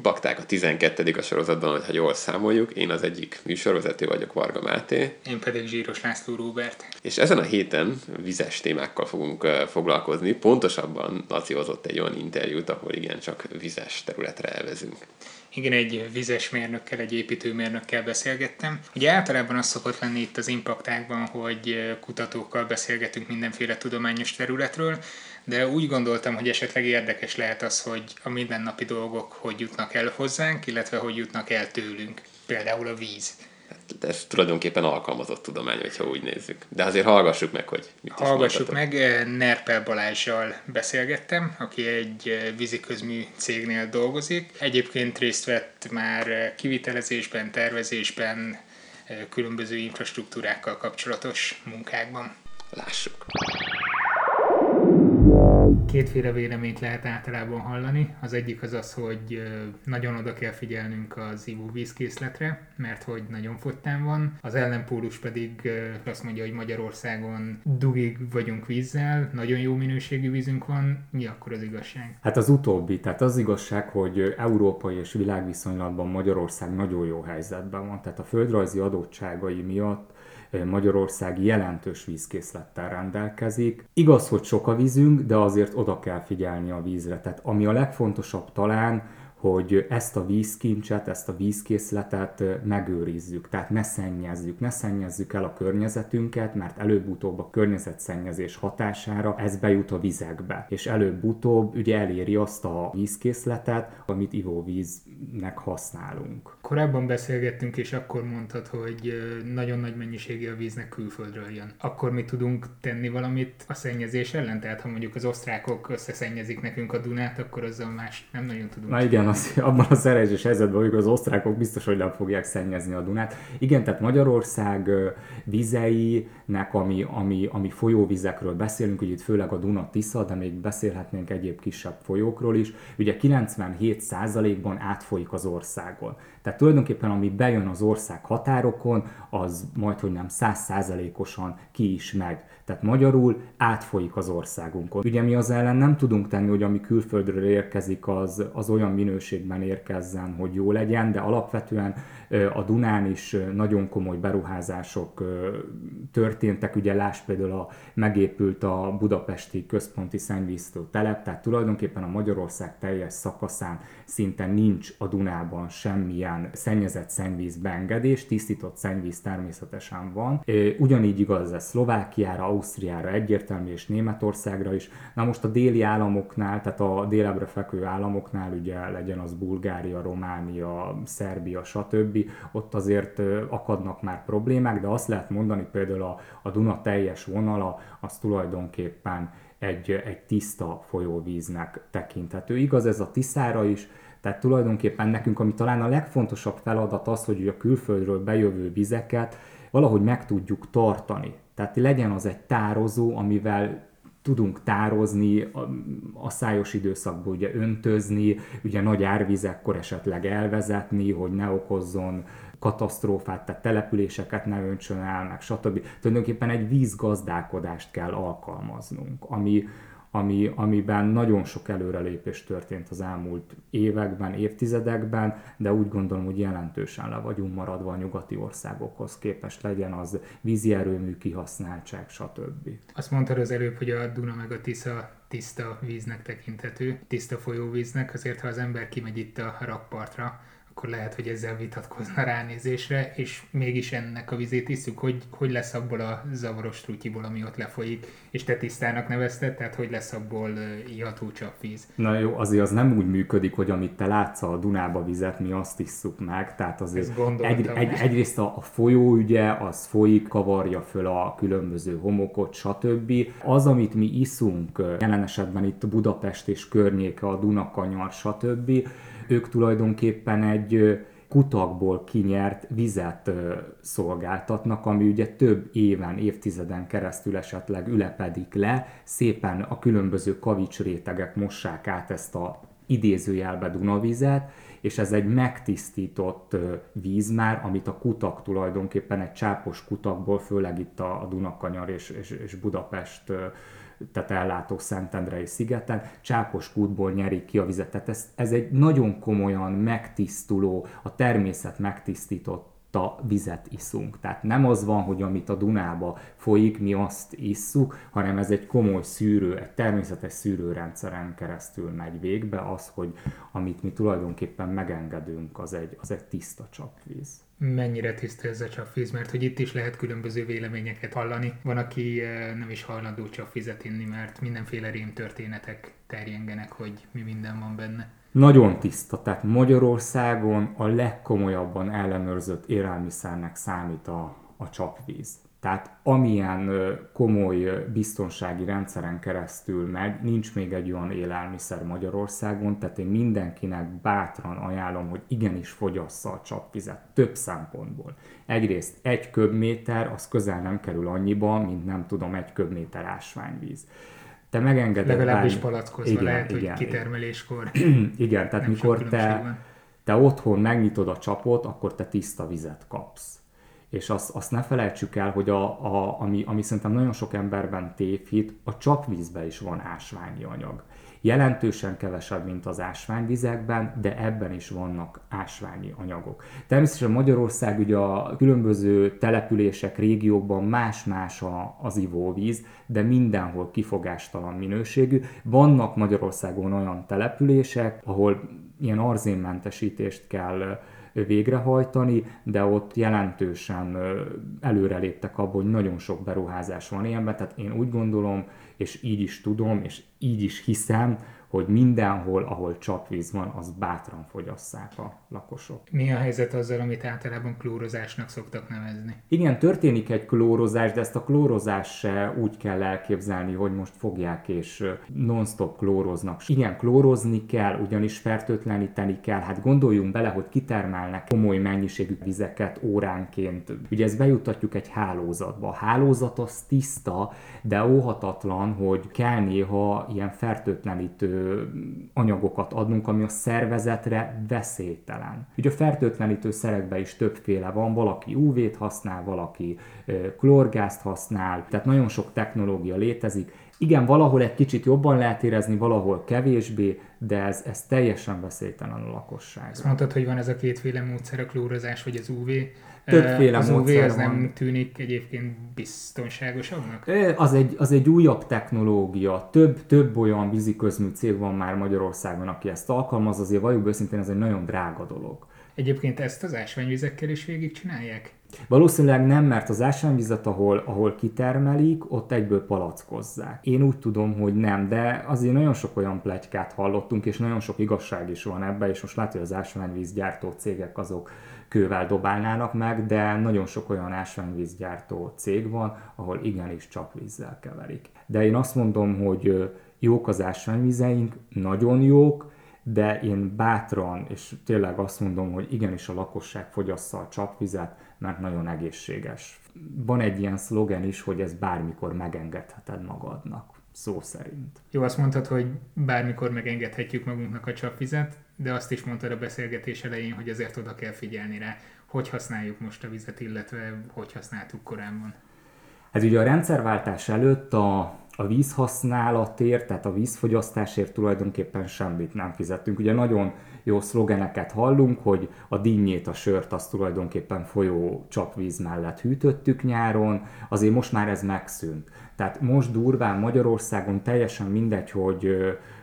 Impakták, a 12. a sorozatban, ha jól számoljuk. Én az egyik műsorvezető vagyok, Varga Máté. Én pedig Zsíros László Róbert. És ezen a héten vizes témákkal fogunk foglalkozni. Pontosabban Laci hozott egy olyan interjút, ahol igen, csak vizes területre elvezünk. Igen, egy vizes mérnökkel, egy építőmérnökkel beszélgettem. Ugye általában az szokott lenni itt az impaktákban, hogy kutatókkal beszélgetünk mindenféle tudományos területről, de úgy gondoltam, hogy esetleg érdekes lehet az, hogy a mindennapi dolgok hogy jutnak el hozzánk, illetve hogy jutnak el tőlünk. Például a víz. Hát ez tulajdonképpen alkalmazott tudomány, hogyha úgy nézzük. De azért hallgassuk meg, hogy mit Hallgassuk meg, Nerpel Balázsjal beszélgettem, aki egy víziközmű cégnél dolgozik. Egyébként részt vett már kivitelezésben, tervezésben, különböző infrastruktúrákkal kapcsolatos munkákban. Lássuk! Kétféle véleményt lehet általában hallani. Az egyik az az, hogy nagyon oda kell figyelnünk az ivóvízkészletre, mert hogy nagyon fogytán van. Az ellenpólus pedig azt mondja, hogy Magyarországon dugig vagyunk vízzel, nagyon jó minőségű vízünk van. Mi akkor az igazság? Hát az utóbbi, tehát az igazság, hogy európai és világviszonylatban Magyarország nagyon jó helyzetben van. Tehát a földrajzi adottságai miatt Magyarország jelentős vízkészlettel rendelkezik. Igaz, hogy sok a vízünk, de azért oda kell figyelni a vízre. Tehát ami a legfontosabb talán, hogy ezt a vízkincset, ezt a vízkészletet megőrizzük, tehát ne szennyezzük, ne szennyezzük el a környezetünket, mert előbb-utóbb a környezetszennyezés hatására ez bejut a vizekbe, és előbb-utóbb ugye eléri azt a vízkészletet, amit ivóvíznek használunk. Korábban beszélgettünk, és akkor mondtad, hogy nagyon nagy mennyiségű a víznek külföldről jön. Akkor mi tudunk tenni valamit a szennyezés ellen? Tehát ha mondjuk az osztrákok összeszennyezik nekünk a Dunát, akkor azzal más nem nagyon tudunk. Na igen, az, abban a szerencsés helyzetben vagyunk, az osztrákok biztos, hogy nem fogják szennyezni a Dunát. Igen, tehát Magyarország vizeinek, ami, ami, ami folyóvizekről beszélünk, ugye itt főleg a Duna Tisza, de még beszélhetnénk egyéb kisebb folyókról is, ugye 97%-ban átfolyik az országon. Tehát tulajdonképpen ami bejön az ország határokon, az majd, hogy nem 100%-osan ki is megy. Tehát magyarul átfolyik az országunkon. Ugye mi az ellen nem tudunk tenni, hogy ami külföldről érkezik, az, az olyan minőségben érkezzen, hogy jó legyen, de alapvetően a Dunán is nagyon komoly beruházások történtek, ugye láss például a, megépült a budapesti központi szennyvíztő telep, tehát tulajdonképpen a Magyarország teljes szakaszán szinte nincs a Dunában semmilyen szennyezett szennyvíz beengedés, tisztított szennyvíz természetesen van. Ugyanígy igaz ez Szlovákiára, Ausztriára egyértelmű és Németországra is. Na most a déli államoknál, tehát a délebre fekvő államoknál, ugye legyen az Bulgária, Románia, Szerbia, stb ott azért akadnak már problémák, de azt lehet mondani például a, a Duna teljes vonala, az tulajdonképpen egy, egy tiszta folyóvíznek tekinthető. Igaz ez a Tiszára is, tehát tulajdonképpen nekünk, ami talán a legfontosabb feladat az, hogy a külföldről bejövő vizeket valahogy meg tudjuk tartani. Tehát legyen az egy tározó, amivel tudunk tározni, a szájos időszakban ugye öntözni, ugye nagy árvizekkor esetleg elvezetni, hogy ne okozzon katasztrófát, tehát településeket ne öntsön el, meg stb. Tulajdonképpen egy vízgazdálkodást kell alkalmaznunk, ami, ami, amiben nagyon sok előrelépés történt az elmúlt években, évtizedekben, de úgy gondolom, hogy jelentősen le vagyunk maradva a nyugati országokhoz képest, legyen az vízi erőmű kihasználtság, stb. Azt mondtad az előbb, hogy a Duna meg a Tisza tiszta víznek tekinthető, tiszta folyóvíznek, azért ha az ember kimegy itt a rakpartra, akkor lehet, hogy ezzel vitatkozna ránézésre, és mégis ennek a vizét iszuk, hogy, hogy lesz abból a zavaros trutyiból, ami ott lefolyik, és te tisztának nevezted, tehát hogy lesz abból iható csapvíz. Na jó, azért az nem úgy működik, hogy amit te látsz a Dunába vizet, mi azt isszuk meg, tehát azért egy, egy, egyrészt a, a folyó ugye, az folyik, kavarja föl a különböző homokot, stb. Az, amit mi iszunk, jelen esetben itt Budapest és környéke, a Dunakanyar, stb., ők tulajdonképpen egy kutakból kinyert vizet szolgáltatnak, ami ugye több éven, évtizeden keresztül esetleg ülepedik le, szépen a különböző kavicsrétegek mossák át ezt a idézőjelbe Dunavizet, és ez egy megtisztított víz már, amit a kutak tulajdonképpen egy csápos kutakból, főleg itt a, Dunakanyar és, és, és Budapest tehát ellátó Szentendrei szigeten, csápos kútból nyerik ki a vizet. Tehát ez, ez egy nagyon komolyan megtisztuló, a természet megtisztított a vizet iszunk. Tehát nem az van, hogy amit a Dunába folyik, mi azt isszuk, hanem ez egy komoly szűrő, egy természetes szűrőrendszeren keresztül megy végbe az, hogy amit mi tulajdonképpen megengedünk, az egy, az egy tiszta csapvíz mennyire tiszta ez a csapvíz, mert hogy itt is lehet különböző véleményeket hallani. Van, aki eh, nem is hajlandó csapvizet inni, mert mindenféle rém történetek terjengenek, hogy mi minden van benne. Nagyon tiszta, tehát Magyarországon a legkomolyabban ellenőrzött élelmiszernek számít a, a csapvíz. Tehát amilyen komoly biztonsági rendszeren keresztül megy, nincs még egy olyan élelmiszer Magyarországon, tehát én mindenkinek bátran ajánlom, hogy igenis fogyassza a csapvizet, több szempontból. Egyrészt egy köbméter, az közel nem kerül annyiba, mint nem tudom, egy köbméter ásványvíz. Te megengeded... Legalábbis palackozva igen, lehet, igen, hogy kitermeléskor. igen, tehát mikor te, te otthon megnyitod a csapot, akkor te tiszta vizet kapsz és azt, azt ne felejtsük el, hogy a, a, ami, ami szerintem nagyon sok emberben tévhit, a csapvízben is van ásványi anyag. Jelentősen kevesebb, mint az ásványvizekben, de ebben is vannak ásványi anyagok. Természetesen Magyarország ugye a különböző települések, régiókban más-más az ivóvíz, de mindenhol kifogástalan minőségű. Vannak Magyarországon olyan települések, ahol ilyen arzénmentesítést kell végrehajtani, de ott jelentősen előreléptek abban, hogy nagyon sok beruházás van ilyenben, tehát én úgy gondolom, és így is tudom, és így is hiszem, hogy mindenhol, ahol csapvíz van, az bátran fogyasszák a lakosok. Mi a helyzet azzal, amit általában klórozásnak szoktak nevezni? Igen, történik egy klórozás, de ezt a klórozás se úgy kell elképzelni, hogy most fogják és non-stop klóroznak. Igen, klórozni kell, ugyanis fertőtleníteni kell. Hát gondoljunk bele, hogy kitermelnek komoly mennyiségű vizeket óránként. Ugye ezt bejutatjuk egy hálózatba. A hálózat az tiszta, de óhatatlan, hogy kell néha ilyen fertőtlenítő anyagokat adnunk, ami a szervezetre veszélytelen. Ugye a fertőtlenítő szerekben is többféle van, valaki UV-t használ, valaki klorgázt használ, tehát nagyon sok technológia létezik. Igen, valahol egy kicsit jobban lehet érezni, valahol kevésbé, de ez, ez teljesen veszélytelen a lakosság. Azt mondtad, hogy van ez a kétféle módszer, a klórozás vagy az UV. Többféle az UV az van. nem tűnik egyébként biztonságosabbnak? Az egy, az egy újabb technológia. Több, több olyan víziközmű cég van már Magyarországon, aki ezt alkalmaz, azért valljuk őszintén, ez egy nagyon drága dolog. Egyébként ezt az ásványvizekkel is végigcsinálják? Valószínűleg nem, mert az ásványvizet, ahol, ahol kitermelik, ott egyből palackozzák. Én úgy tudom, hogy nem, de azért nagyon sok olyan plegykát hallottunk, és nagyon sok igazság is van ebbe, és most látja, hogy az ásványvízgyártó cégek azok kővel dobálnának meg, de nagyon sok olyan ásványvízgyártó cég van, ahol igenis csak vízzel keverik. De én azt mondom, hogy jók az ásványvizeink, nagyon jók, de én bátran, és tényleg azt mondom, hogy igenis a lakosság fogyassza a csapvizet, mert nagyon egészséges. Van egy ilyen szlogen is, hogy ez bármikor megengedheted magadnak, szó szerint. Jó, azt mondtad, hogy bármikor megengedhetjük magunknak a csapvizet, de azt is mondtad a beszélgetés elején, hogy azért oda kell figyelni rá, hogy használjuk most a vizet, illetve hogy használtuk korábban. Ez ugye a rendszerváltás előtt a a vízhasználatért, tehát a vízfogyasztásért tulajdonképpen semmit nem fizettünk. Ugye nagyon jó szlogeneket hallunk, hogy a dinnyét, a sört azt tulajdonképpen folyó csapvíz mellett hűtöttük nyáron, azért most már ez megszűnt. Tehát most durván Magyarországon teljesen mindegy, hogy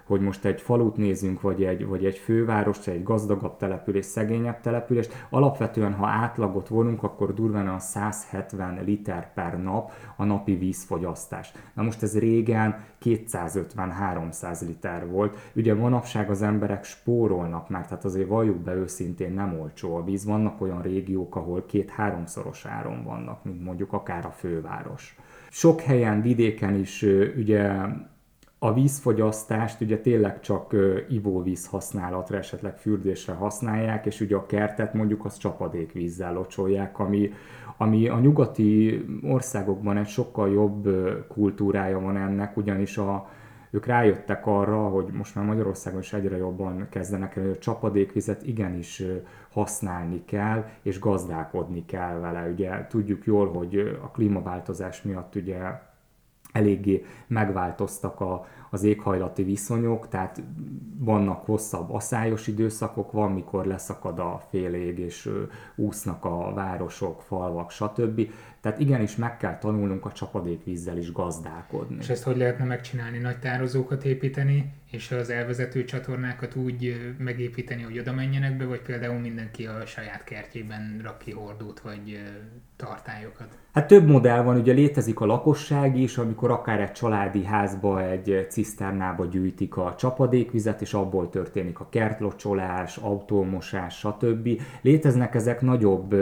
hogy most egy falut nézünk, vagy egy, vagy egy főváros, egy gazdagabb település, szegényebb település, alapvetően ha átlagot vonunk, akkor durván a 170 liter per nap a napi vízfogyasztás. Na most ez régen 250-300 liter volt. Ugye manapság az emberek spórolnak már, tehát azért valljuk be őszintén nem olcsó a víz. Vannak olyan régiók, ahol két-háromszoros áron vannak, mint mondjuk akár a főváros. Sok helyen, vidéken is ugye a vízfogyasztást ugye tényleg csak ivóvíz használatra, esetleg fürdésre használják, és ugye a kertet mondjuk az csapadékvízzel locsolják, ami, ami a nyugati országokban egy sokkal jobb kultúrája van ennek, ugyanis a, ők rájöttek arra, hogy most már Magyarországon is egyre jobban kezdenek el, hogy a csapadékvizet igenis használni kell, és gazdálkodni kell vele. Ugye tudjuk jól, hogy a klímaváltozás miatt ugye eléggé megváltoztak a, az éghajlati viszonyok, tehát vannak hosszabb aszályos időszakok, van, mikor leszakad a fél ég, és úsznak a városok, falvak, stb. Tehát igenis meg kell tanulnunk a csapadékvízzel is gazdálkodni. És ezt hogy lehetne megcsinálni? Nagy tározókat építeni, és az elvezető csatornákat úgy megépíteni, hogy oda menjenek be, vagy például mindenki a saját kertjében rak ki hordót, vagy tartályokat? Hát több modell van, ugye létezik a lakosság is, amikor akár egy családi házba, egy ciszternába gyűjtik a csapadékvizet, és abból történik a kertlocsolás, autómosás, stb. Léteznek ezek nagyobb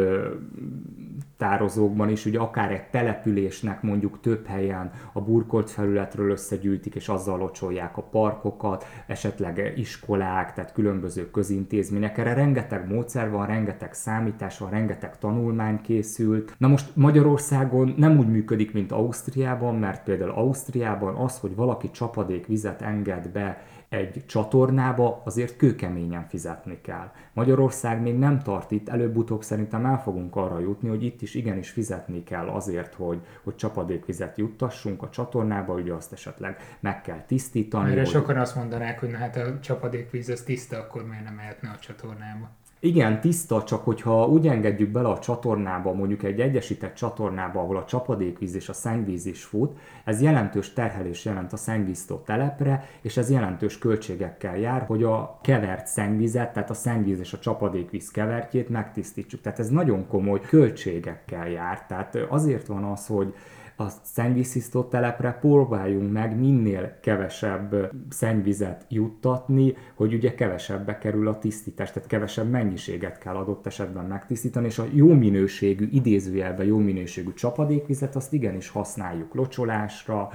tározókban is, ugye akár egy településnek mondjuk több helyen a burkolt felületről összegyűjtik, és azzal locsolják a parkokat, esetleg iskolák, tehát különböző közintézmények. Erre rengeteg módszer van, rengeteg számítás van, rengeteg tanulmány készült. Na most Magyarországon nem úgy működik, mint Ausztriában, mert például Ausztriában az, hogy valaki csapadékvizet enged be egy csatornába azért kőkeményen fizetni kell. Magyarország még nem tart itt, előbb-utóbb szerintem el fogunk arra jutni, hogy itt is igenis fizetni kell azért, hogy, hogy csapadékvizet juttassunk a csatornába, ugye azt esetleg meg kell tisztítani. Erre hogy... sokan azt mondanák, hogy na hát a csapadékvíz az tiszta, akkor miért nem mehetne a csatornába? Igen, tiszta, csak hogyha úgy engedjük bele a csatornába, mondjuk egy egyesített csatornába, ahol a csapadékvíz és a szennyvíz is fut, ez jelentős terhelés jelent a szennyvíztó telepre, és ez jelentős költségekkel jár, hogy a kevert szennyvizet, tehát a szennyvíz és a csapadékvíz kevertjét megtisztítsuk. Tehát ez nagyon komoly költségekkel jár. Tehát azért van az, hogy a szennyvíztisztó telepre próbáljunk meg minél kevesebb szennyvizet juttatni, hogy ugye kevesebbe kerül a tisztítás, tehát kevesebb mennyiséget kell adott esetben megtisztítani, és a jó minőségű, idézőjelben jó minőségű csapadékvizet azt igenis használjuk locsolásra,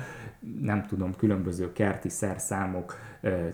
nem tudom, különböző kerti szerszámok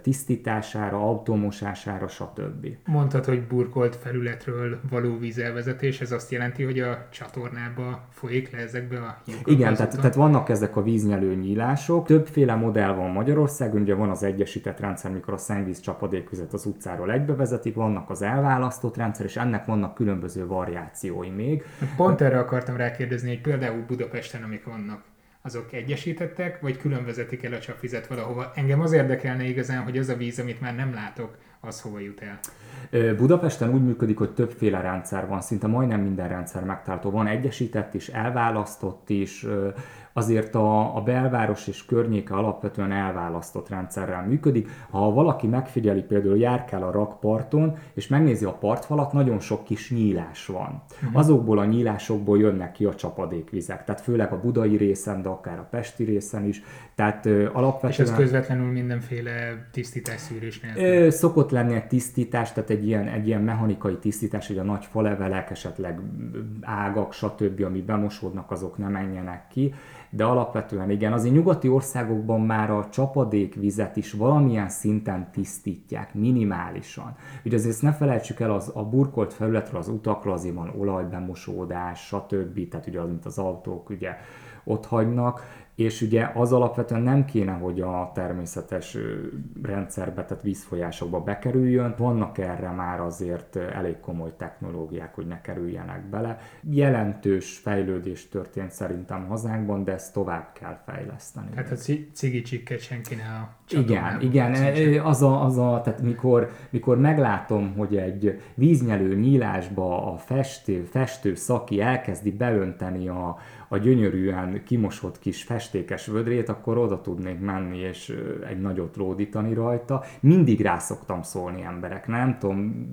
tisztítására, automosására, stb. Mondtad, hogy burkolt felületről való vízelvezetés, ez azt jelenti, hogy a csatornába folyik le ezekbe a lyukakba Igen, tehát, tehát vannak ezek a víznyelő nyílások. Többféle modell van Magyarországon, ugye van az egyesített rendszer, mikor a szennyvíz csapadékvizet az utcáról egybevezetik, vannak az elválasztott rendszer, és ennek vannak különböző variációi még. Pont erre akartam rákérdezni, hogy például Budapesten, amik vannak, azok egyesítettek, vagy külön vezetik el a csapvizet valahova. Engem az érdekelne igazán, hogy az a víz, amit már nem látok, az hova jut el. Budapesten úgy működik, hogy többféle rendszer van, szinte majdnem minden rendszer megtalálható. Van egyesített is, elválasztott is, azért a, a belváros és környéke alapvetően elválasztott rendszerrel működik. Ha valaki megfigyeli, például járkál a rakparton, és megnézi a partfalat, nagyon sok kis nyílás van. Uh-huh. Azokból a nyílásokból jönnek ki a csapadékvizek, tehát főleg a budai részen, de akár a pesti részen is. Tehát alapvetően... És ez közvetlenül mindenféle tisztítás szűrés nélkül? Szokott lenni egy tisztítás, tehát egy ilyen, egy ilyen mechanikai tisztítás, hogy a nagy falevelek, esetleg ágak, stb., ami bemosódnak, azok nem menjenek ki de alapvetően igen, azért nyugati országokban már a csapadékvizet is valamilyen szinten tisztítják, minimálisan. Ugye azért ne felejtsük el, az, a burkolt felületről, az utakról azért van olajbemosódás, stb. Tehát ugye az, mint az autók ugye ott hagynak, és ugye az alapvetően nem kéne, hogy a természetes rendszerbe, tehát vízfolyásokba bekerüljön. Vannak erre már azért elég komoly technológiák, hogy ne kerüljenek bele. Jelentős fejlődés történt szerintem hazánkban, de ezt tovább kell fejleszteni. Tehát a cigi csikket senki ne a igen, igen, az a, az a, tehát mikor, mikor meglátom, hogy egy víznyelő nyílásba a festő, festő szaki elkezdi beönteni a, a gyönyörűen kimosott kis festékes vödrét, akkor oda tudnék menni és egy nagyot lódítani rajta. Mindig rá szoktam szólni emberek, nem tudom,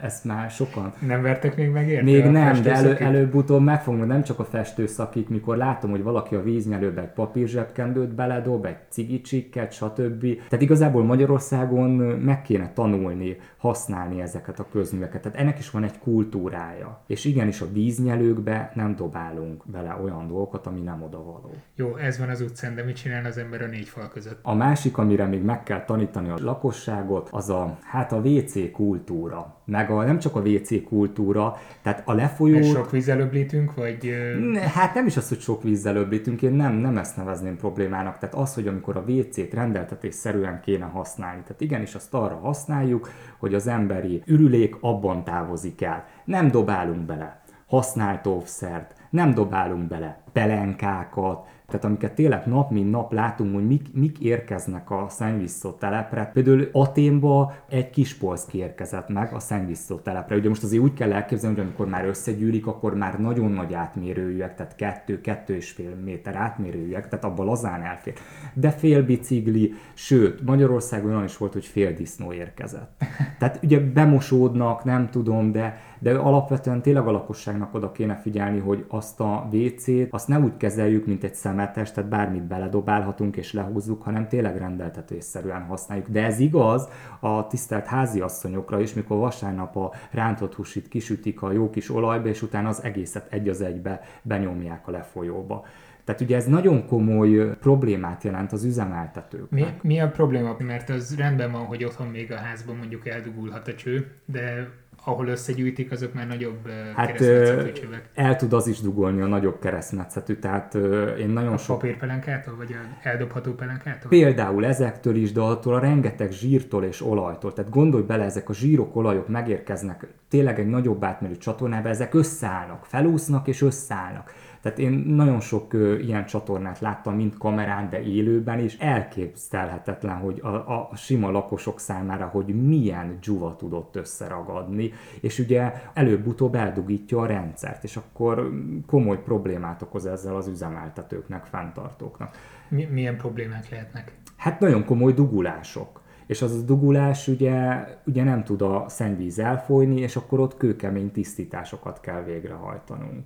ezt már sokan... Nem vertek még meg érte Még nem, de elő, előbb-utóbb megfogom, nem csak a festőszakik, mikor látom, hogy valaki a víznyelőbe egy papírzsebkendőt beledob, egy cigicsikket, stb. Tehát igazából Magyarországon meg kéne tanulni, használni ezeket a közműveket. Tehát ennek is van egy kultúrája. És igenis a víznyelőkbe nem dobálunk bele olyan olyan dolgokat, ami nem odavaló. Jó, ez van az utcán, de mit csinál az ember a négy fal között? A másik, amire még meg kell tanítani a lakosságot, az a, hát a WC kultúra. Meg a, nem csak a WC kultúra, tehát a lefolyó... És sok vízzel öblítünk, vagy... Ne, hát nem is az, hogy sok vízzel öblítünk, én nem, nem ezt nevezném problémának. Tehát az, hogy amikor a WC-t rendeltetésszerűen kéne használni. Tehát igenis azt arra használjuk, hogy az emberi ürülék abban távozik el. Nem dobálunk bele használt óvszert, nem dobálunk bele pelenkákat, tehát amiket tényleg nap mint nap látunk, hogy mik, mik érkeznek a szennyvízszó telepre. Például Aténba egy kis polszki érkezett meg a szennyvízszó telepre. Ugye most azért úgy kell elképzelni, hogy amikor már összegyűlik, akkor már nagyon nagy átmérőjűek, tehát kettő, kettő és fél méter átmérőjűek, tehát abban lazán elfér. De fél bicikli, sőt, Magyarországon olyan is volt, hogy fél disznó érkezett. Tehát ugye bemosódnak, nem tudom, de, de alapvetően tényleg a lakosságnak oda kéne figyelni, hogy azt a WC-t, azt ne úgy kezeljük, mint egy szemetes, tehát bármit beledobálhatunk és lehúzzuk, hanem tényleg rendeltetésszerűen használjuk. De ez igaz a tisztelt háziasszonyokra is, mikor vasárnap a rántott húsit kisütik a jó kis olajba, és utána az egészet egy az egybe benyomják a lefolyóba. Tehát ugye ez nagyon komoly problémát jelent az üzemeltetőknek. Mi, mi a probléma? Mert az rendben van, hogy otthon még a házban mondjuk eldugulhat a cső, de ahol összegyűjtik, azok már nagyobb hát, csövek. El tud az is dugolni a nagyobb keresztmetszetű, tehát én nagyon a sok... papírpelenkától, vagy a eldobható pelenkától? Például ezektől is, de attól a rengeteg zsírtól és olajtól. Tehát gondolj bele, ezek a zsírok, olajok megérkeznek tényleg egy nagyobb átmerő csatornába, ezek összeállnak, felúsznak és összeállnak tehát én nagyon sok ö, ilyen csatornát láttam, mind kamerán, de élőben is. Elképzelhetetlen, hogy a, a sima lakosok számára, hogy milyen dzsuva tudott összeragadni, és ugye előbb-utóbb eldugítja a rendszert, és akkor komoly problémát okoz ezzel az üzemeltetőknek, fenntartóknak. Mi, milyen problémák lehetnek? Hát nagyon komoly dugulások és az a dugulás ugye, ugye nem tud a szennyvíz elfolyni, és akkor ott kőkemény tisztításokat kell végrehajtanunk.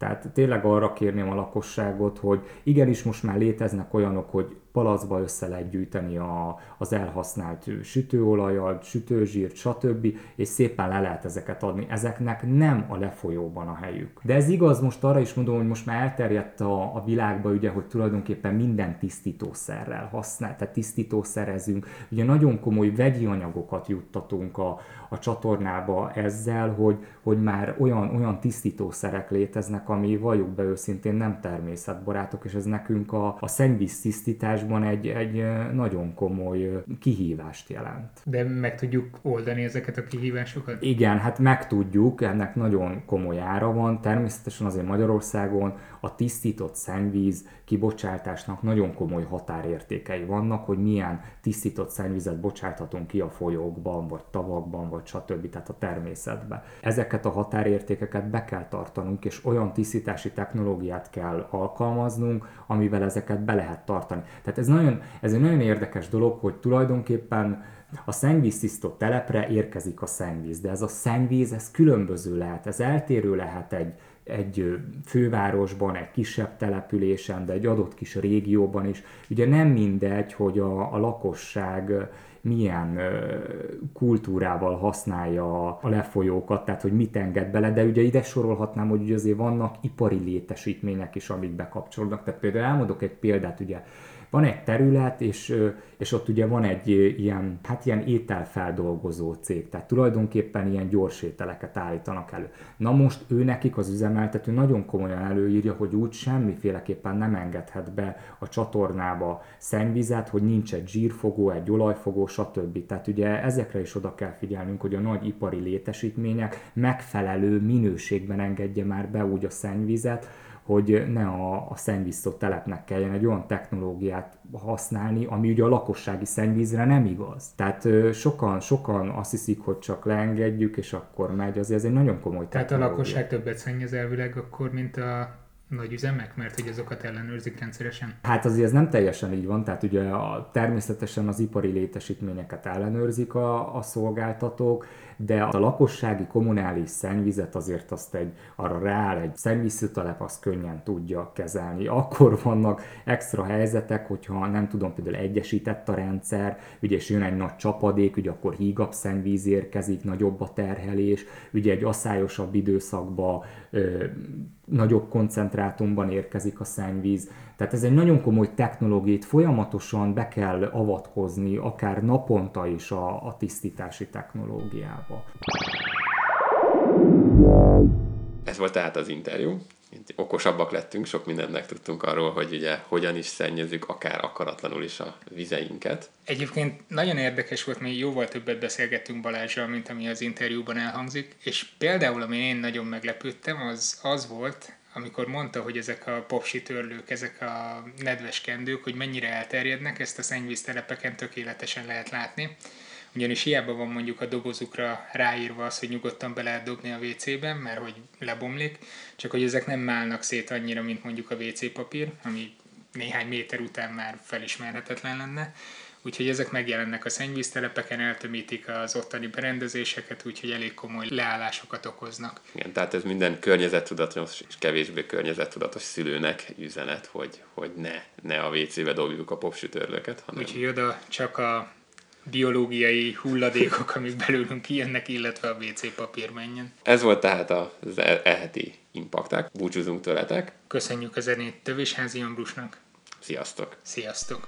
Tehát tényleg arra kérném a lakosságot, hogy igenis most már léteznek olyanok, hogy palacba össze lehet gyűjteni a, az elhasznált sütőolajat, sütőzsírt, stb. és szépen le lehet ezeket adni. Ezeknek nem a lefolyóban a helyük. De ez igaz, most arra is mondom, hogy most már elterjedt a, a világba, ugye, hogy tulajdonképpen minden tisztítószerrel használ, tehát tisztítószerezünk. Ugye nagyon komoly vegyi anyagokat juttatunk a, a csatornába ezzel, hogy, hogy már olyan, olyan tisztítószerek léteznek, ami valljuk be őszintén nem természetbarátok, és ez nekünk a, a szennyvíz tisztítás kutatásban egy, egy nagyon komoly kihívást jelent. De meg tudjuk oldani ezeket a kihívásokat? Igen, hát meg tudjuk, ennek nagyon komoly ára van. Természetesen azért Magyarországon a tisztított szennyvíz kibocsátásnak nagyon komoly határértékei vannak, hogy milyen tisztított szennyvizet bocsáthatunk ki a folyókban, vagy tavakban, vagy stb. tehát a természetbe. Ezeket a határértékeket be kell tartanunk, és olyan tisztítási technológiát kell alkalmaznunk, amivel ezeket be lehet tartani. Tehát ez, nagyon, ez egy nagyon érdekes dolog, hogy tulajdonképpen a szennyvíztisztó telepre érkezik a szennyvíz, de ez a szennyvíz, ez különböző lehet, ez eltérő lehet egy, egy fővárosban, egy kisebb településen, de egy adott kis régióban is. Ugye nem mindegy, hogy a, a lakosság milyen kultúrával használja a lefolyókat, tehát hogy mit enged bele, de ugye ide sorolhatnám, hogy ugye azért vannak ipari létesítmények is, amik bekapcsolódnak. Tehát például elmondok egy példát, ugye van egy terület, és, és ott ugye van egy ilyen, hát ilyen ételfeldolgozó cég, tehát tulajdonképpen ilyen gyors ételeket állítanak elő. Na most ő nekik az üzemeltető nagyon komolyan előírja, hogy úgy semmiféleképpen nem engedhet be a csatornába szennyvizet, hogy nincs egy zsírfogó, egy olajfogó, stb. Tehát ugye ezekre is oda kell figyelnünk, hogy a nagy ipari létesítmények megfelelő minőségben engedje már be úgy a szennyvizet, hogy ne a, a szennyvízszó telepnek kelljen egy olyan technológiát használni, ami ugye a lakossági szennyvízre nem igaz. Tehát sokan, sokan azt hiszik, hogy csak leengedjük, és akkor megy, azért ez egy nagyon komoly technológia. Tehát a lakosság többet szennyez elvileg akkor, mint a nagy üzemek, mert hogy azokat ellenőrzik rendszeresen? Hát azért ez nem teljesen így van, tehát ugye a, természetesen az ipari létesítményeket ellenőrzik a, a szolgáltatók, de a lakossági kommunális szennyvizet azért azt egy, arra rááll egy szennyvízszűtalep, azt könnyen tudja kezelni. Akkor vannak extra helyzetek, hogyha nem tudom, például egyesített a rendszer, ugye és jön egy nagy csapadék, ugye akkor hígabb szennyvíz érkezik, nagyobb a terhelés, ugye egy asszályosabb időszakban ö, nagyobb koncentrátumban érkezik a szennyvíz. Tehát ez egy nagyon komoly technológiát, folyamatosan be kell avatkozni, akár naponta is a, a tisztítási technológiába. Ez volt tehát az interjú. Okosabbak lettünk, sok mindent megtudtunk arról, hogy ugye hogyan is szennyezzük akár akaratlanul is a vizeinket. Egyébként nagyon érdekes volt, még jóval többet beszélgettünk Balázsral, mint ami az interjúban elhangzik, és például, ami én nagyon meglepődtem, az az volt, amikor mondta, hogy ezek a popsi törlők, ezek a nedves kendők, hogy mennyire elterjednek, ezt a szennyvíztelepeken tökéletesen lehet látni. Ugyanis hiába van mondjuk a dobozukra ráírva az, hogy nyugodtan be lehet dobni a WC-ben, mert hogy lebomlik, csak hogy ezek nem málnak szét annyira, mint mondjuk a WC papír, ami néhány méter után már felismerhetetlen lenne. Úgyhogy ezek megjelennek a szennyvíztelepeken, eltömítik az ottani berendezéseket, úgyhogy elég komoly leállásokat okoznak. Igen, tehát ez minden környezettudatos és kevésbé környezettudatos szülőnek üzenet, hogy, hogy ne, ne a WC-be dobjuk a popsütörlöket, hanem... Úgyhogy oda csak a biológiai hulladékok, amik belőlünk kijönnek, illetve a WC papír menjen. Ez volt tehát az e- eheti impakták. Búcsúzunk tőletek. Köszönjük a zenét Tövésházi Ambrusnak. Sziasztok! Sziasztok!